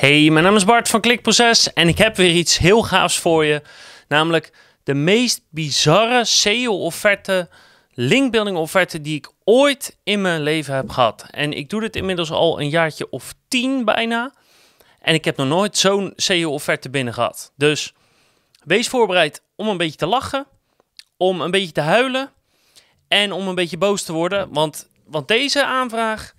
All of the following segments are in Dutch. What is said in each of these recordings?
Hey, mijn naam is Bart van Klikproces en ik heb weer iets heel gaafs voor je. Namelijk de meest bizarre SEO-offerte, linkbuilding-offerte die ik ooit in mijn leven heb gehad. En ik doe dit inmiddels al een jaartje of tien bijna. En ik heb nog nooit zo'n SEO-offerte binnen gehad. Dus wees voorbereid om een beetje te lachen, om een beetje te huilen en om een beetje boos te worden. Want, want deze aanvraag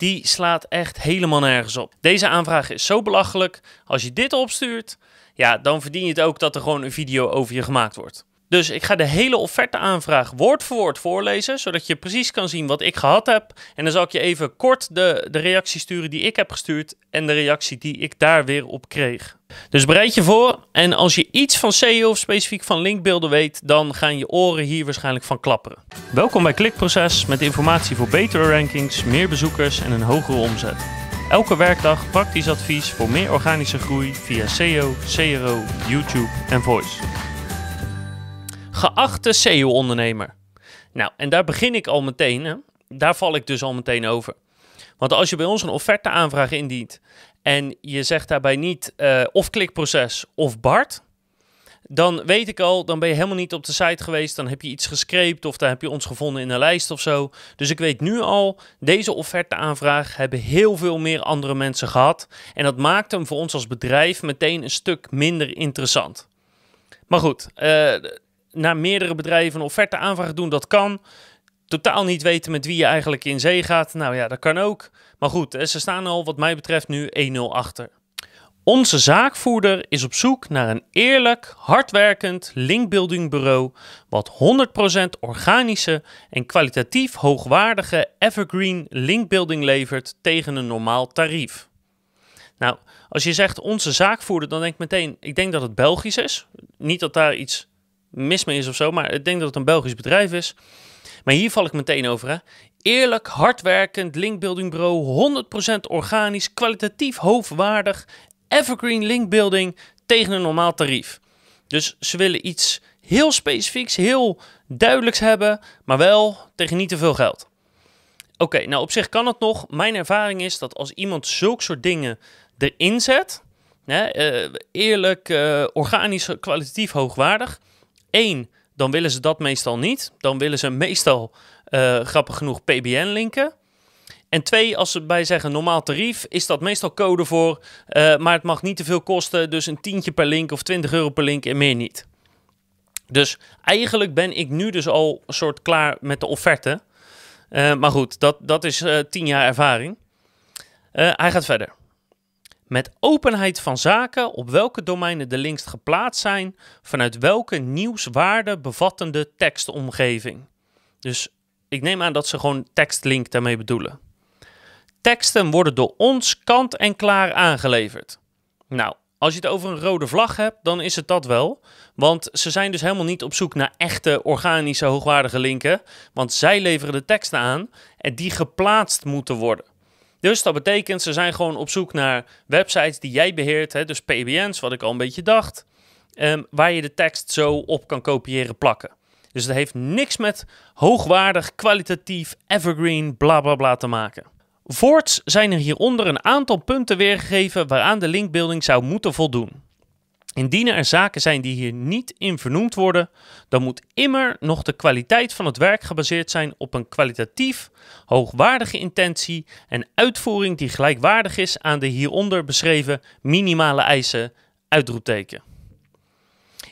die slaat echt helemaal nergens op. Deze aanvraag is zo belachelijk. Als je dit opstuurt, ja, dan verdien je het ook dat er gewoon een video over je gemaakt wordt. Dus ik ga de hele offerte-aanvraag woord voor woord voorlezen, zodat je precies kan zien wat ik gehad heb. En dan zal ik je even kort de, de reactie sturen die ik heb gestuurd en de reactie die ik daar weer op kreeg. Dus bereid je voor en als je iets van SEO of specifiek van linkbeelden weet, dan gaan je oren hier waarschijnlijk van klapperen. Welkom bij Klikproces met informatie voor betere rankings, meer bezoekers en een hogere omzet. Elke werkdag praktisch advies voor meer organische groei via SEO, CRO, YouTube en Voice. Geachte SEO-ondernemer. Nou, en daar begin ik al meteen. Hè? Daar val ik dus al meteen over. Want als je bij ons een offerte-aanvraag indient en je zegt daarbij niet uh, of klikproces of BART, dan weet ik al, dan ben je helemaal niet op de site geweest. Dan heb je iets gescreept of dan heb je ons gevonden in een lijst of zo. Dus ik weet nu al, deze offerte-aanvraag hebben heel veel meer andere mensen gehad. En dat maakt hem voor ons als bedrijf meteen een stuk minder interessant. Maar goed, uh, naar meerdere bedrijven een offerte aanvraag doen, dat kan. Totaal niet weten met wie je eigenlijk in zee gaat. Nou ja, dat kan ook. Maar goed, ze staan al wat mij betreft nu 1-0 achter. Onze zaakvoerder is op zoek naar een eerlijk, hardwerkend linkbuildingbureau wat 100% organische en kwalitatief hoogwaardige evergreen linkbuilding levert tegen een normaal tarief. Nou, als je zegt onze zaakvoerder, dan denk ik meteen, ik denk dat het Belgisch is. Niet dat daar iets mis mee is of zo, maar ik denk dat het een Belgisch bedrijf is. Maar hier val ik meteen over. Hè. Eerlijk, hardwerkend linkbuildingbureau, 100% organisch, kwalitatief hoogwaardig, evergreen linkbuilding tegen een normaal tarief. Dus ze willen iets heel specifieks, heel duidelijks hebben, maar wel tegen niet te veel geld. Oké, nou op zich kan het nog. Mijn ervaring is dat als iemand zulke soort dingen erin zet, hè, uh, eerlijk, uh, organisch, kwalitatief hoogwaardig, Eén, dan willen ze dat meestal niet. Dan willen ze meestal, uh, grappig genoeg, PBN linken. En twee, als ze bij zeggen normaal tarief, is dat meestal code voor, uh, maar het mag niet te veel kosten, dus een tientje per link of 20 euro per link en meer niet. Dus eigenlijk ben ik nu dus al een soort klaar met de offerte. Uh, maar goed, dat, dat is 10 jaar ervaring. hij gaat verder. Met openheid van zaken op welke domeinen de links geplaatst zijn, vanuit welke nieuwswaarde bevattende tekstomgeving. Dus ik neem aan dat ze gewoon tekstlink daarmee bedoelen. Teksten worden door ons kant en klaar aangeleverd. Nou, als je het over een rode vlag hebt, dan is het dat wel. Want ze zijn dus helemaal niet op zoek naar echte organische hoogwaardige linken. Want zij leveren de teksten aan en die geplaatst moeten worden. Dus dat betekent, ze zijn gewoon op zoek naar websites die jij beheert, hè, dus PBN's, wat ik al een beetje dacht, um, waar je de tekst zo op kan kopiëren, plakken. Dus dat heeft niks met hoogwaardig, kwalitatief, evergreen, bla bla bla te maken. Voorts zijn er hieronder een aantal punten weergegeven waaraan de linkbuilding zou moeten voldoen. Indien er zaken zijn die hier niet in vernoemd worden, dan moet immer nog de kwaliteit van het werk gebaseerd zijn op een kwalitatief hoogwaardige intentie en uitvoering die gelijkwaardig is aan de hieronder beschreven minimale eisen. Uitroepteken.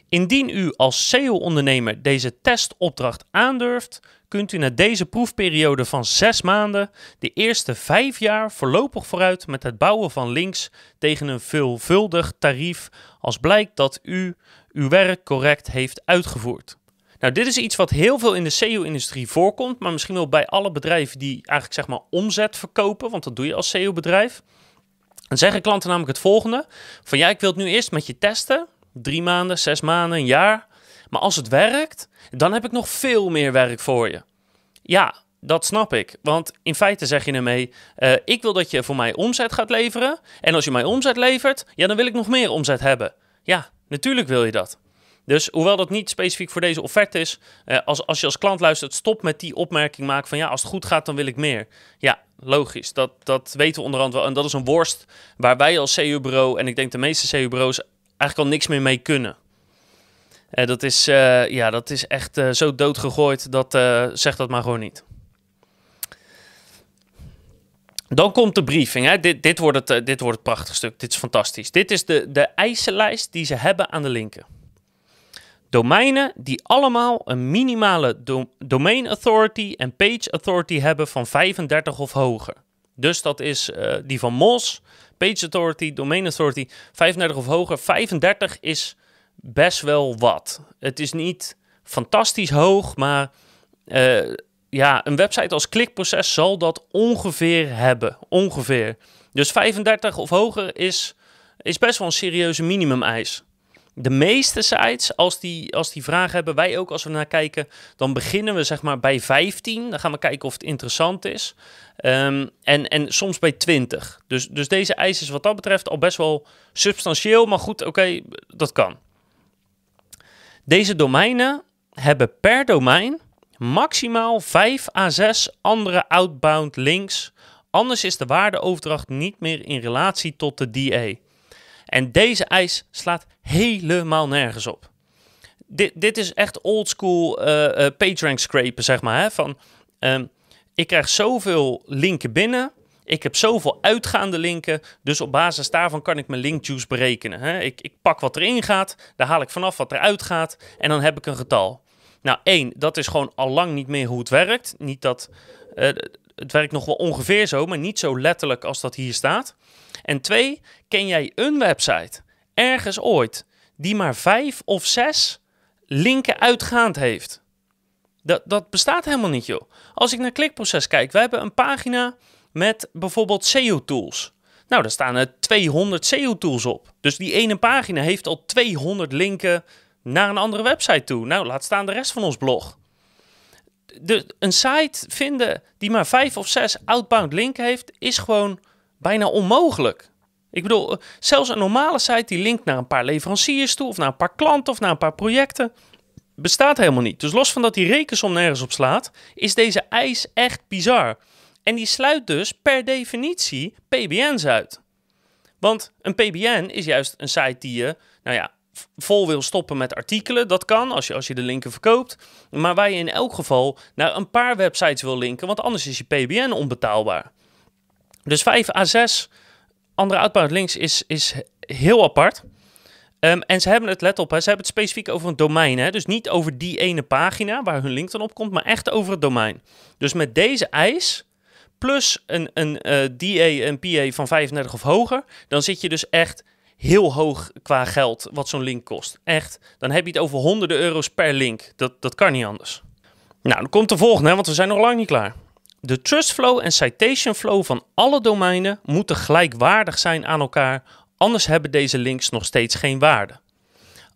Indien u als SEO-ondernemer deze testopdracht aandurft, kunt u na deze proefperiode van zes maanden de eerste vijf jaar voorlopig vooruit met het bouwen van links tegen een veelvuldig tarief als blijkt dat u uw werk correct heeft uitgevoerd. Nou, dit is iets wat heel veel in de SEO-industrie voorkomt, maar misschien wel bij alle bedrijven die eigenlijk zeg maar omzet verkopen, want dat doe je als SEO-bedrijf. Dan zeggen klanten namelijk het volgende: van ja, ik wil het nu eerst met je testen, drie maanden, zes maanden, een jaar. Maar als het werkt, dan heb ik nog veel meer werk voor je. Ja, dat snap ik. Want in feite zeg je ermee: uh, ik wil dat je voor mij omzet gaat leveren. En als je mij omzet levert, ja, dan wil ik nog meer omzet hebben. Ja, natuurlijk wil je dat. Dus hoewel dat niet specifiek voor deze offerte is, uh, als, als je als klant luistert, stop met die opmerking maken van ja, als het goed gaat, dan wil ik meer. Ja, logisch. Dat, dat weten we onderhand wel. En dat is een worst waar wij als CU-bureau... en ik denk de meeste CU-bureaus eigenlijk al niks meer mee kunnen. Uh, dat, is, uh, ja, dat is echt uh, zo doodgegooid, dat zegt dat maar gewoon niet. Dan komt de briefing. Hè. Dit, dit, wordt het, dit wordt het prachtig stuk. Dit is fantastisch. Dit is de, de eisenlijst die ze hebben aan de linker. Domeinen die allemaal een minimale do domain authority en page authority hebben van 35 of hoger. Dus dat is die van MOS, page authority, domain authority, 35 of hoger. 35 is best wel wat. Het is niet fantastisch hoog, maar uh, ja, een website als klikproces zal dat ongeveer hebben. Ongeveer. Dus 35 of hoger is, is best wel een serieuze minimumeis. De meeste sites, als die, als die vragen hebben, wij ook als we naar kijken, dan beginnen we zeg maar bij 15. Dan gaan we kijken of het interessant is. Um, en, en soms bij 20. Dus, dus deze eis is wat dat betreft al best wel substantieel. Maar goed, oké, dat kan. Deze domeinen hebben per domein maximaal 5 à 6 andere outbound links. Anders is de waardeoverdracht niet meer in relatie tot de DA. En deze eis slaat helemaal nergens op. Dit, dit is echt oldschool uh, uh, PageRank scrapen, zeg maar. Hè? Van, um, ik krijg zoveel linken binnen. Ik heb zoveel uitgaande linken. Dus op basis daarvan kan ik mijn linkjuice berekenen. Hè? Ik, ik pak wat erin gaat. Daar haal ik vanaf wat eruit gaat. En dan heb ik een getal. Nou, één, dat is gewoon al lang niet meer hoe het werkt. Niet dat, uh, het werkt nog wel ongeveer zo, maar niet zo letterlijk als dat hier staat. En twee, ken jij een website ergens ooit die maar vijf of zes linken uitgaand heeft? Dat, dat bestaat helemaal niet, joh. Als ik naar klikproces kijk, we hebben een pagina met bijvoorbeeld SEO-tools. Nou, daar staan er 200 SEO-tools op. Dus die ene pagina heeft al 200 linken naar een andere website toe. Nou, laat staan de rest van ons blog. De, een site vinden die maar vijf of zes outbound linken heeft, is gewoon bijna onmogelijk. Ik bedoel, zelfs een normale site die linkt naar een paar leveranciers toe, of naar een paar klanten, of naar een paar projecten, bestaat helemaal niet. Dus los van dat die rekensom nergens op slaat, is deze eis echt bizar. En die sluit dus per definitie PBN's uit. Want een PBN is juist een site die je, nou ja, vol wil stoppen met artikelen. Dat kan als je, als je de linken verkoopt. Maar waar je in elk geval naar een paar websites wil linken, want anders is je PBN onbetaalbaar. Dus 5 à 6 andere outbound links is, is heel apart. Um, en ze hebben het, let op, hè, ze hebben het specifiek over een domein. Hè, dus niet over die ene pagina waar hun link dan op komt, maar echt over het domein. Dus met deze eis, plus een, een uh, DA en PA van 35 of hoger, dan zit je dus echt heel hoog qua geld wat zo'n link kost. Echt, dan heb je het over honderden euro's per link. Dat, dat kan niet anders. Nou, dan komt de volgende, hè, want we zijn nog lang niet klaar. De trust flow en citation flow van alle domeinen moeten gelijkwaardig zijn aan elkaar, anders hebben deze links nog steeds geen waarde.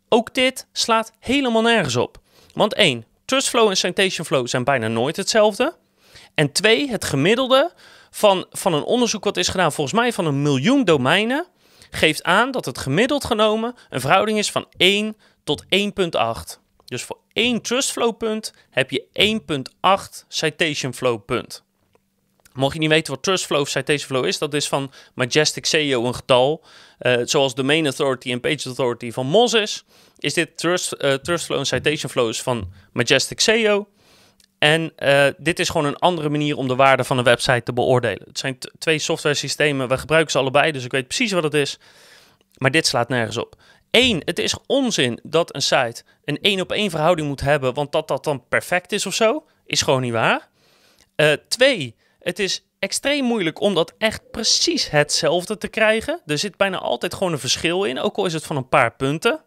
Ook dit slaat helemaal nergens op. Want 1. Trust flow en citation flow zijn bijna nooit hetzelfde. En 2. Het gemiddelde van, van een onderzoek wat is gedaan, volgens mij van een miljoen domeinen, geeft aan dat het gemiddeld genomen een verhouding is van 1 tot 1,8. Dus voor één trust flow punt heb je 1,8 citation flow punt. Mocht je niet weten wat trust flow of citation flow is, dat is van Majestic SEO een getal. Uh, zoals domain authority en page authority van Moz is, is dit trust, uh, trust flow en citation flow is van Majestic SEO. En uh, dit is gewoon een andere manier om de waarde van een website te beoordelen. Het zijn twee software systemen, we gebruiken ze allebei, dus ik weet precies wat het is. Maar dit slaat nergens op. Eén, het is onzin dat een site een één op één verhouding moet hebben, want dat dat dan perfect is of zo, is gewoon niet waar. Uh, twee, het is extreem moeilijk om dat echt precies hetzelfde te krijgen. Er zit bijna altijd gewoon een verschil in, ook al is het van een paar punten.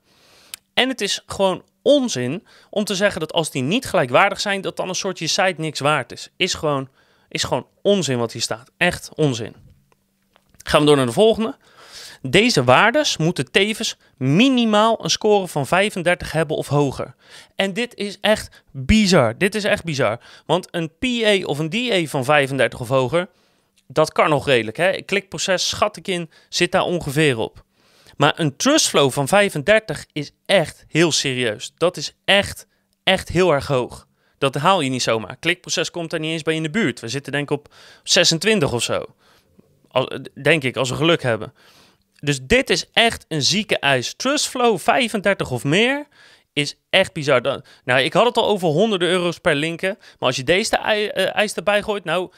En het is gewoon onzin om te zeggen dat als die niet gelijkwaardig zijn, dat dan een soort je site niks waard is. Is gewoon, is gewoon onzin wat hier staat. Echt onzin. Gaan we door naar de volgende. Deze waardes moeten tevens minimaal een score van 35 hebben of hoger. En dit is echt bizar. Dit is echt bizar. Want een PA of een DA van 35 of hoger, dat kan nog redelijk. Hè? Klikproces, schat ik in, zit daar ongeveer op. Maar een trustflow van 35 is echt heel serieus. Dat is echt, echt heel erg hoog. Dat haal je niet zomaar. Klikproces komt daar niet eens bij in de buurt. We zitten denk ik op 26 of zo. denk ik, als we geluk hebben. Dus dit is echt een zieke eis. Trustflow 35 of meer is echt bizar. Nou, ik had het al over honderden euro's per linken. Maar als je deze eh, eis erbij gooit, nou,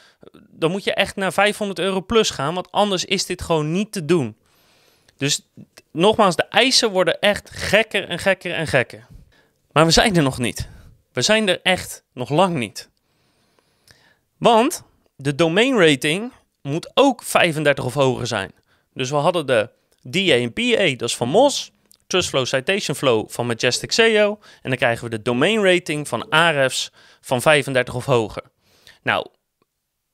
dan moet je echt naar 500 euro plus gaan. Want anders is dit gewoon niet te doen. Dus nogmaals, de eisen worden echt gekker en gekker en gekker. Maar we zijn er nog niet. We zijn er echt nog lang niet. Want de domain rating moet ook 35 of hoger zijn. Dus we hadden de DA en PA, dat is van MOS. Trustflow Citation Flow van Majestic SEO. En dan krijgen we de domain rating van Ahrefs van 35 of hoger. Nou,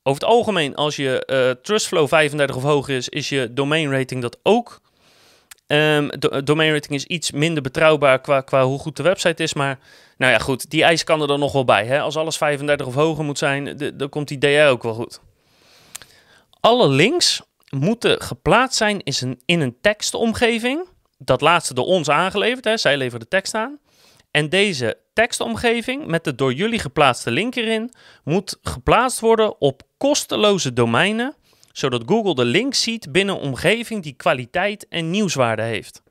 over het algemeen, als je uh, Trustflow 35 of hoger is, is je domain rating dat ook. Um, domain rating is iets minder betrouwbaar qua, qua hoe goed de website is. Maar nou ja, goed, die eis kan er dan nog wel bij. Hè? Als alles 35 of hoger moet zijn, dan komt die DR ook wel goed. Alle links moeten geplaatst zijn in een, in een tekstomgeving dat laatste door ons aangeleverd. Hè. Zij leveren de tekst aan. En deze tekstomgeving met de door jullie geplaatste link erin moet geplaatst worden op kosteloze domeinen, zodat Google de link ziet binnen een omgeving die kwaliteit en nieuwswaarde heeft.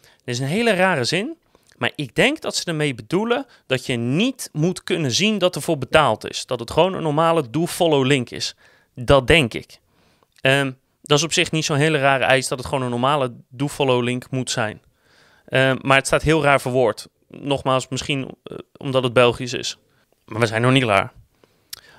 Dit is een hele rare zin, maar ik denk dat ze ermee bedoelen dat je niet moet kunnen zien dat er voor betaald is. Dat het gewoon een normale do-follow link is. Dat denk ik. Um, dat is op zich niet zo'n hele rare eis dat het gewoon een normale do-follow link moet zijn. Uh, maar het staat heel raar verwoord. Nogmaals, misschien uh, omdat het Belgisch is. Maar we zijn nog niet klaar.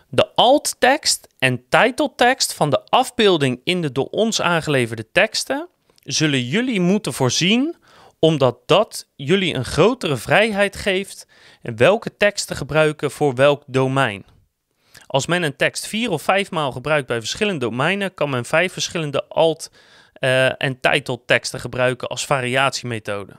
De alt-tekst en titeltekst van de afbeelding in de door ons aangeleverde teksten zullen jullie moeten voorzien, omdat dat jullie een grotere vrijheid geeft en welke tekst te gebruiken voor welk domein. Als men een tekst vier of vijf maal gebruikt bij verschillende domeinen, kan men vijf verschillende alt- uh, en titelteksten gebruiken als variatiemethode.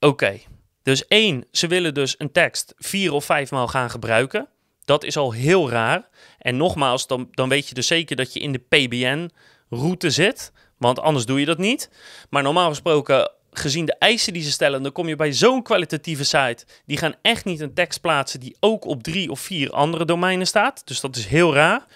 Oké, dus één, ze willen dus een tekst vier of vijf maal gaan gebruiken. Dat is al heel raar. En nogmaals, dan, dan weet je dus zeker dat je in de PBN-route zit. Want anders doe je dat niet. Maar normaal gesproken, gezien de eisen die ze stellen, dan kom je bij zo'n kwalitatieve site. Die gaan echt niet een tekst plaatsen die ook op drie of vier andere domeinen staat. Dus dat is heel raar.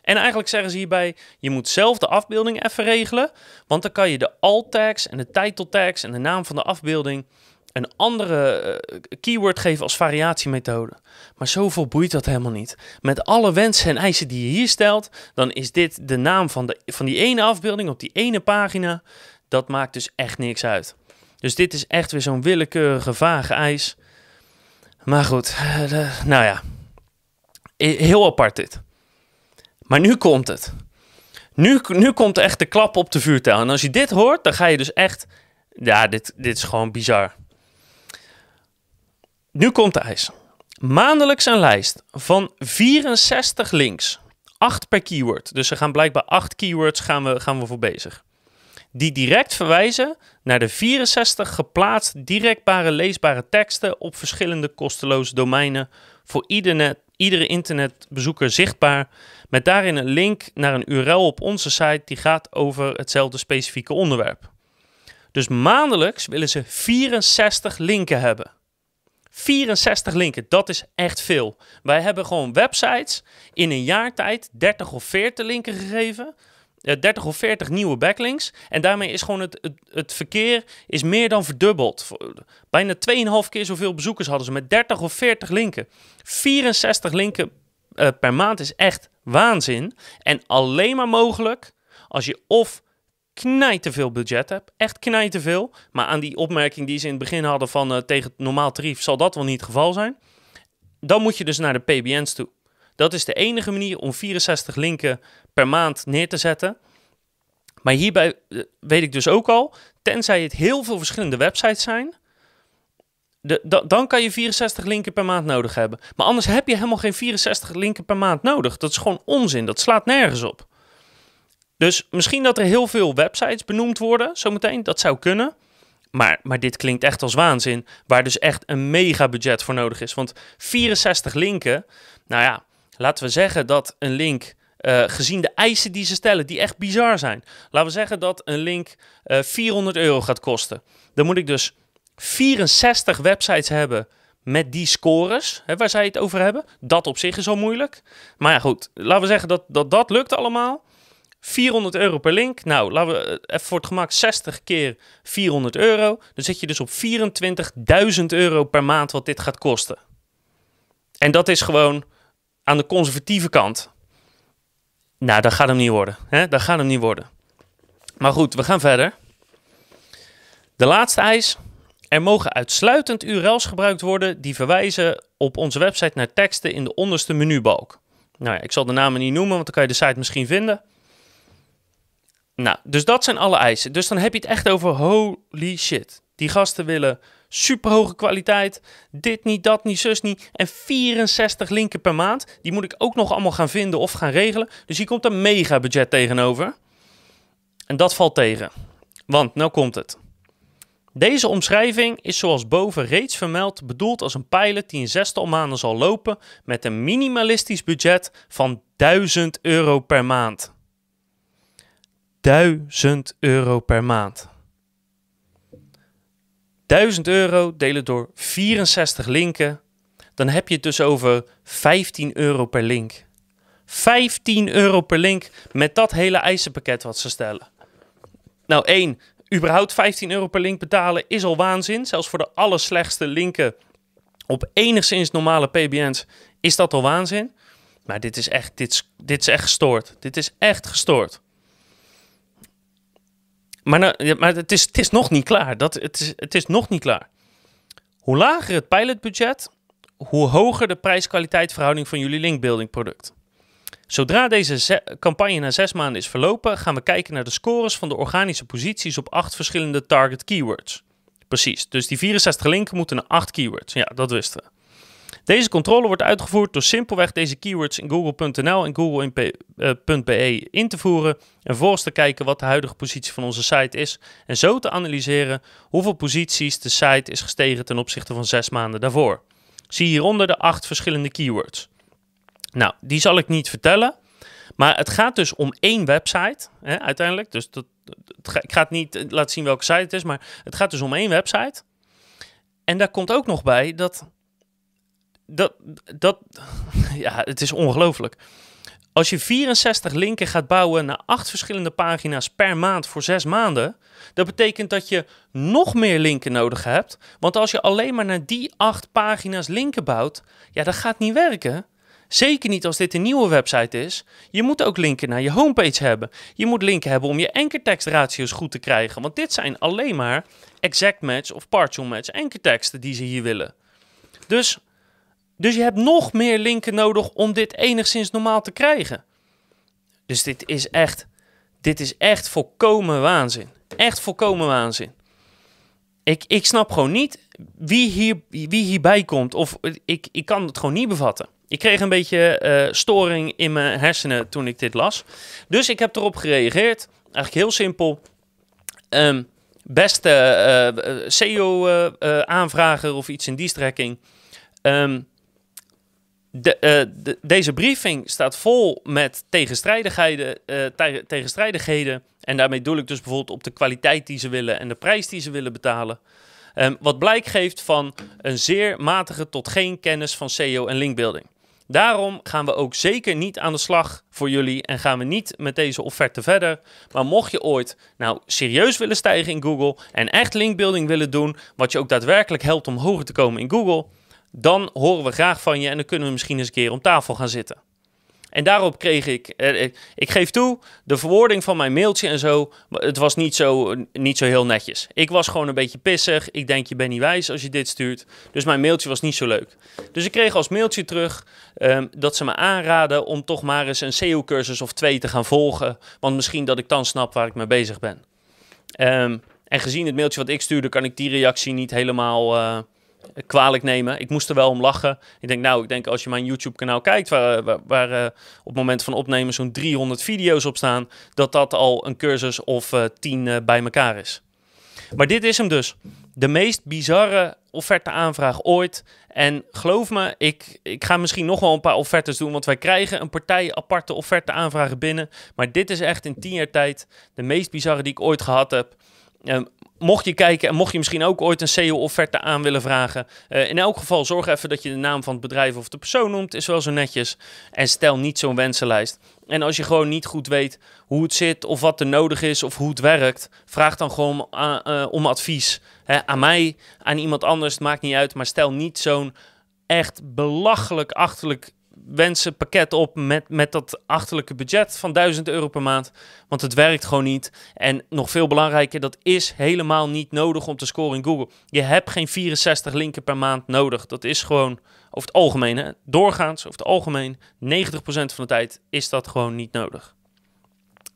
En eigenlijk zeggen ze hierbij, je moet zelf de afbeelding even regelen. Want dan kan je de alt tags en de title tags en de naam van de afbeelding een andere uh, keyword geven als variatiemethode. Maar zoveel boeit dat helemaal niet. Met alle wensen en eisen die je hier stelt, dan is dit de naam van, de, van die ene afbeelding op die ene pagina. Dat maakt dus echt niks uit. Dus dit is echt weer zo'n willekeurige, vage eis. Maar goed, uh, nou ja. Heel apart dit. Maar nu komt het. Nu, nu komt echt de klap op de vuurtel. En als je dit hoort, dan ga je dus echt... Ja, dit, dit is gewoon bizar. Nu komt de eis. Maandelijks een lijst van 64 links. 8 per keyword. Dus ze gaan blijkbaar 8 keywords gaan we, gaan we voor bezig die direct verwijzen naar de 64 geplaatst directbare leesbare teksten op verschillende kosteloze domeinen voor ieder iedere internetbezoeker zichtbaar, met daarin een link naar een URL op onze site die gaat over hetzelfde specifieke onderwerp. Dus maandelijks willen ze 64 linken hebben. 64 linken, dat is echt veel. Wij hebben gewoon websites in een jaar tijd 30 of 40 linken gegeven 30 eh, of 40 nieuwe backlinks. En daarmee is gewoon het, het, verkeer is meer dan verdubbeld. Bijna 2,5 keer zoveel bezoekers hadden ze met 30 of 40 linken. 64 linken uh, per maand is echt waanzin. En alleen maar mogelijk als je of knijt veel budget hebt. Echt knijt veel. Maar aan die opmerking die ze in het begin hadden van uh, tegen normaal tarief zal dat wel niet het geval zijn. Dan moet je dus naar de PBN's toe. Dat is de enige manier om 64 linken per maand neer te zetten. Maar hierbij eh, weet ik dus ook al, tenzij het heel veel verschillende websites zijn, dan kan je 64 linken per maand nodig hebben. Maar anders heb je helemaal geen 64 linken per maand nodig. Dat is gewoon onzin. Dat slaat nergens op. Dus misschien dat er heel veel websites benoemd worden, zometeen. Dat zou kunnen. Maar, maar dit klinkt echt als waanzin. Waar dus echt een mega budget voor nodig is. Want 64 linken, nou ja, laten we zeggen dat een link, uh, gezien de eisen die ze stellen, die echt bizar zijn. Laten we zeggen dat een link uh, eh, 400 euro gaat kosten. Dan moet ik dus 64 websites hebben met die scores hè, waar zij het over hebben. Dat op zich is al moeilijk. Maar ja, goed, laten we zeggen dat dat, dat lukt allemaal. 400 euro per link. Nou, laten we even voor het gemak 60 keer 400 euro. Dan zit je dus op 24.000 euro per maand wat dit gaat kosten. En dat is gewoon aan de conservatieve kant. Nou, dat gaat hem niet worden. Hè? Dat gaat hem niet worden. Maar goed, we gaan verder. De laatste eis. Er mogen uitsluitend URL's gebruikt worden die verwijzen op onze website naar teksten in de onderste menubalk. Nou ja, ik zal de namen niet noemen, want dan kan je de site misschien vinden. Nou, dus dat zijn alle eisen. Dus dan heb je het echt over holy shit. Die gasten willen superhoge kwaliteit, dit niet, dat niet, zus niet. En 64 linken per maand. Die moet ik ook nog allemaal gaan vinden of gaan regelen. Dus hier komt een mega budget tegenover. En dat valt tegen. Want, nou komt het. Deze omschrijving is zoals boven reeds vermeld bedoeld als een pilot die in zestal maanden zal lopen met een minimalistisch budget van 1000 euro per maand. 1000 euro per maand. 1000 euro delen door 64 linken, dan heb je het dus over 15 euro per link. 15 euro per link met dat hele eisenpakket wat ze stellen. Nou, één, überhaupt 15 euro per link betalen is al waanzin. Zelfs voor de allerslechtste linken op enigszins normale PBN's is dat al waanzin. Maar dit is echt, dit dit is echt gestoord. Dit is echt gestoord. Maar, nou, maar het, is, het is nog niet klaar. Dat, het, is, het is nog niet klaar. Hoe lager het pilotbudget, hoe hoger de prijs-kwaliteit verhouding van jullie linkbuilding product. Zodra deze campagne na zes maanden is verlopen, gaan we kijken naar de scores van de organische posities op acht verschillende target keywords. Precies, dus die 64 linken moeten naar acht keywords. Ja, dat wisten we. Deze controle wordt uitgevoerd door simpelweg deze keywords in google.nl en google.be in te voeren en vervolgens te kijken wat de huidige positie van onze site is en zo te analyseren hoeveel posities de site is gestegen ten opzichte van zes maanden daarvoor. Zie hieronder de acht verschillende keywords. Nou, die zal ik niet vertellen, maar het gaat dus om één website hè, uiteindelijk. Dus dat, ik ga het niet laten zien welke site het is, maar het gaat dus om één website. En daar komt ook nog bij dat dat, dat, ja, het is ongelooflijk. Als je 64 linken gaat bouwen naar acht verschillende pagina's per maand voor zes maanden, dat betekent dat je nog meer linken nodig hebt. Want als je alleen maar naar die acht pagina's linken bouwt, ja, dat gaat niet werken. Zeker niet als dit een nieuwe website is. Je moet ook linken naar je homepage hebben. Je moet linken hebben om je ankertekstratio's goed te krijgen. Want dit zijn alleen maar exact match of partial match ankerteksten die ze hier willen. Dus dus je hebt nog meer linken nodig om dit enigszins normaal te krijgen. Dus dit is echt, dit is echt volkomen waanzin. Echt volkomen waanzin. Ik, ik snap gewoon niet wie, hier, wie hierbij komt. Of ik, ik kan het gewoon niet bevatten. Ik kreeg een beetje uh, storing in mijn hersenen toen ik dit las. Dus ik heb erop gereageerd. Eigenlijk heel simpel. Um, beste uh, eh, SEO-aanvrager uh, of iets in die strekking. Um, de, uh, deze briefing staat vol met tegenstrijdigheden, uh, tegenstrijdigheden. En daarmee doel ik dus bijvoorbeeld op de kwaliteit die ze willen en de prijs die ze willen betalen. Um, wat blijk geeft van een zeer matige tot geen kennis van SEO en linkbuilding. Daarom gaan we ook zeker niet aan de slag voor jullie en gaan we niet met deze offerte verder. Maar mocht je ooit nou serieus willen stijgen in Google en echt linkbuilding willen doen, wat je ook daadwerkelijk helpt om hoger te komen in Google, dan horen we graag van je en dan kunnen we misschien eens een keer om tafel gaan zitten. En daarop kreeg ik, eh, ik, ik geef toe, de verwoording van mijn mailtje en zo, het was niet zo, niet zo heel netjes. Ik was gewoon een beetje pissig. Ik denk, je bent niet wijs als je dit stuurt. Dus mijn mailtje was niet zo leuk. Dus ik kreeg als mailtje terug um, dat ze me aanraden om toch maar eens een SEO-cursus of twee te gaan volgen. Want misschien dat ik dan snap waar ik mee bezig ben. Um, en gezien het mailtje wat ik stuurde, kan ik die reactie niet helemaal... Uh, kwalijk nemen. Ik moest er wel om lachen. Ik denk, nou, ik denk als je mijn YouTube-kanaal kijkt, waar, waar, uh, op het moment van opnemen zo'n 300 video's op staan, dat dat al een cursus of uh, 10 uh, bij elkaar is. Maar dit is hem dus. De meest bizarre offerte-aanvraag ooit. En geloof me, ik, ik ga misschien nog wel een paar offertes doen, want wij krijgen een partij aparte offerte-aanvragen binnen. Maar dit is echt in 10 jaar tijd de meest bizarre die ik ooit gehad heb. Um, mocht je kijken en mocht je misschien ook ooit een SEO-offerte aan willen vragen, uh, in elk geval zorg even dat je de naam van het bedrijf of de persoon noemt, is wel zo netjes. En stel niet zo'n wensenlijst. En als je gewoon niet goed weet hoe het zit of wat er nodig is of hoe het werkt, vraag dan gewoon om advies. Hè, aan mij, aan iemand anders, het maakt niet uit, maar stel niet zo'n echt belachelijk achterlijk wensenpakket op met, met dat achterlijke budget van 1000 euro per maand. Want het werkt gewoon niet. En nog veel belangrijker, dat is helemaal niet nodig om te scoren in Google. Je hebt geen 64 linken per maand nodig. Dat is gewoon over het algemeen, hè, doorgaans over het algemeen, 90% van de tijd is dat gewoon niet nodig.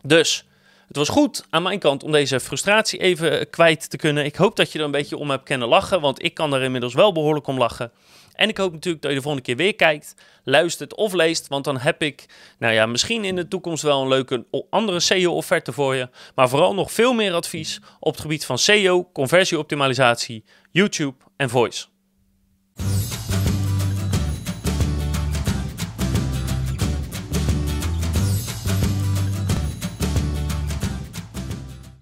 Dus het was goed aan mijn kant om deze frustratie even kwijt te kunnen. Ik hoop dat je er een beetje om hebt kunnen lachen, want ik kan er inmiddels wel behoorlijk om lachen. En ik hoop natuurlijk dat je de volgende keer weer kijkt, luistert of leest. Want dan heb ik, nou ja, misschien in de toekomst wel een leuke andere SEO-offerte voor je. Maar vooral nog veel meer advies op het gebied van SEO, conversieoptimalisatie, YouTube en voice.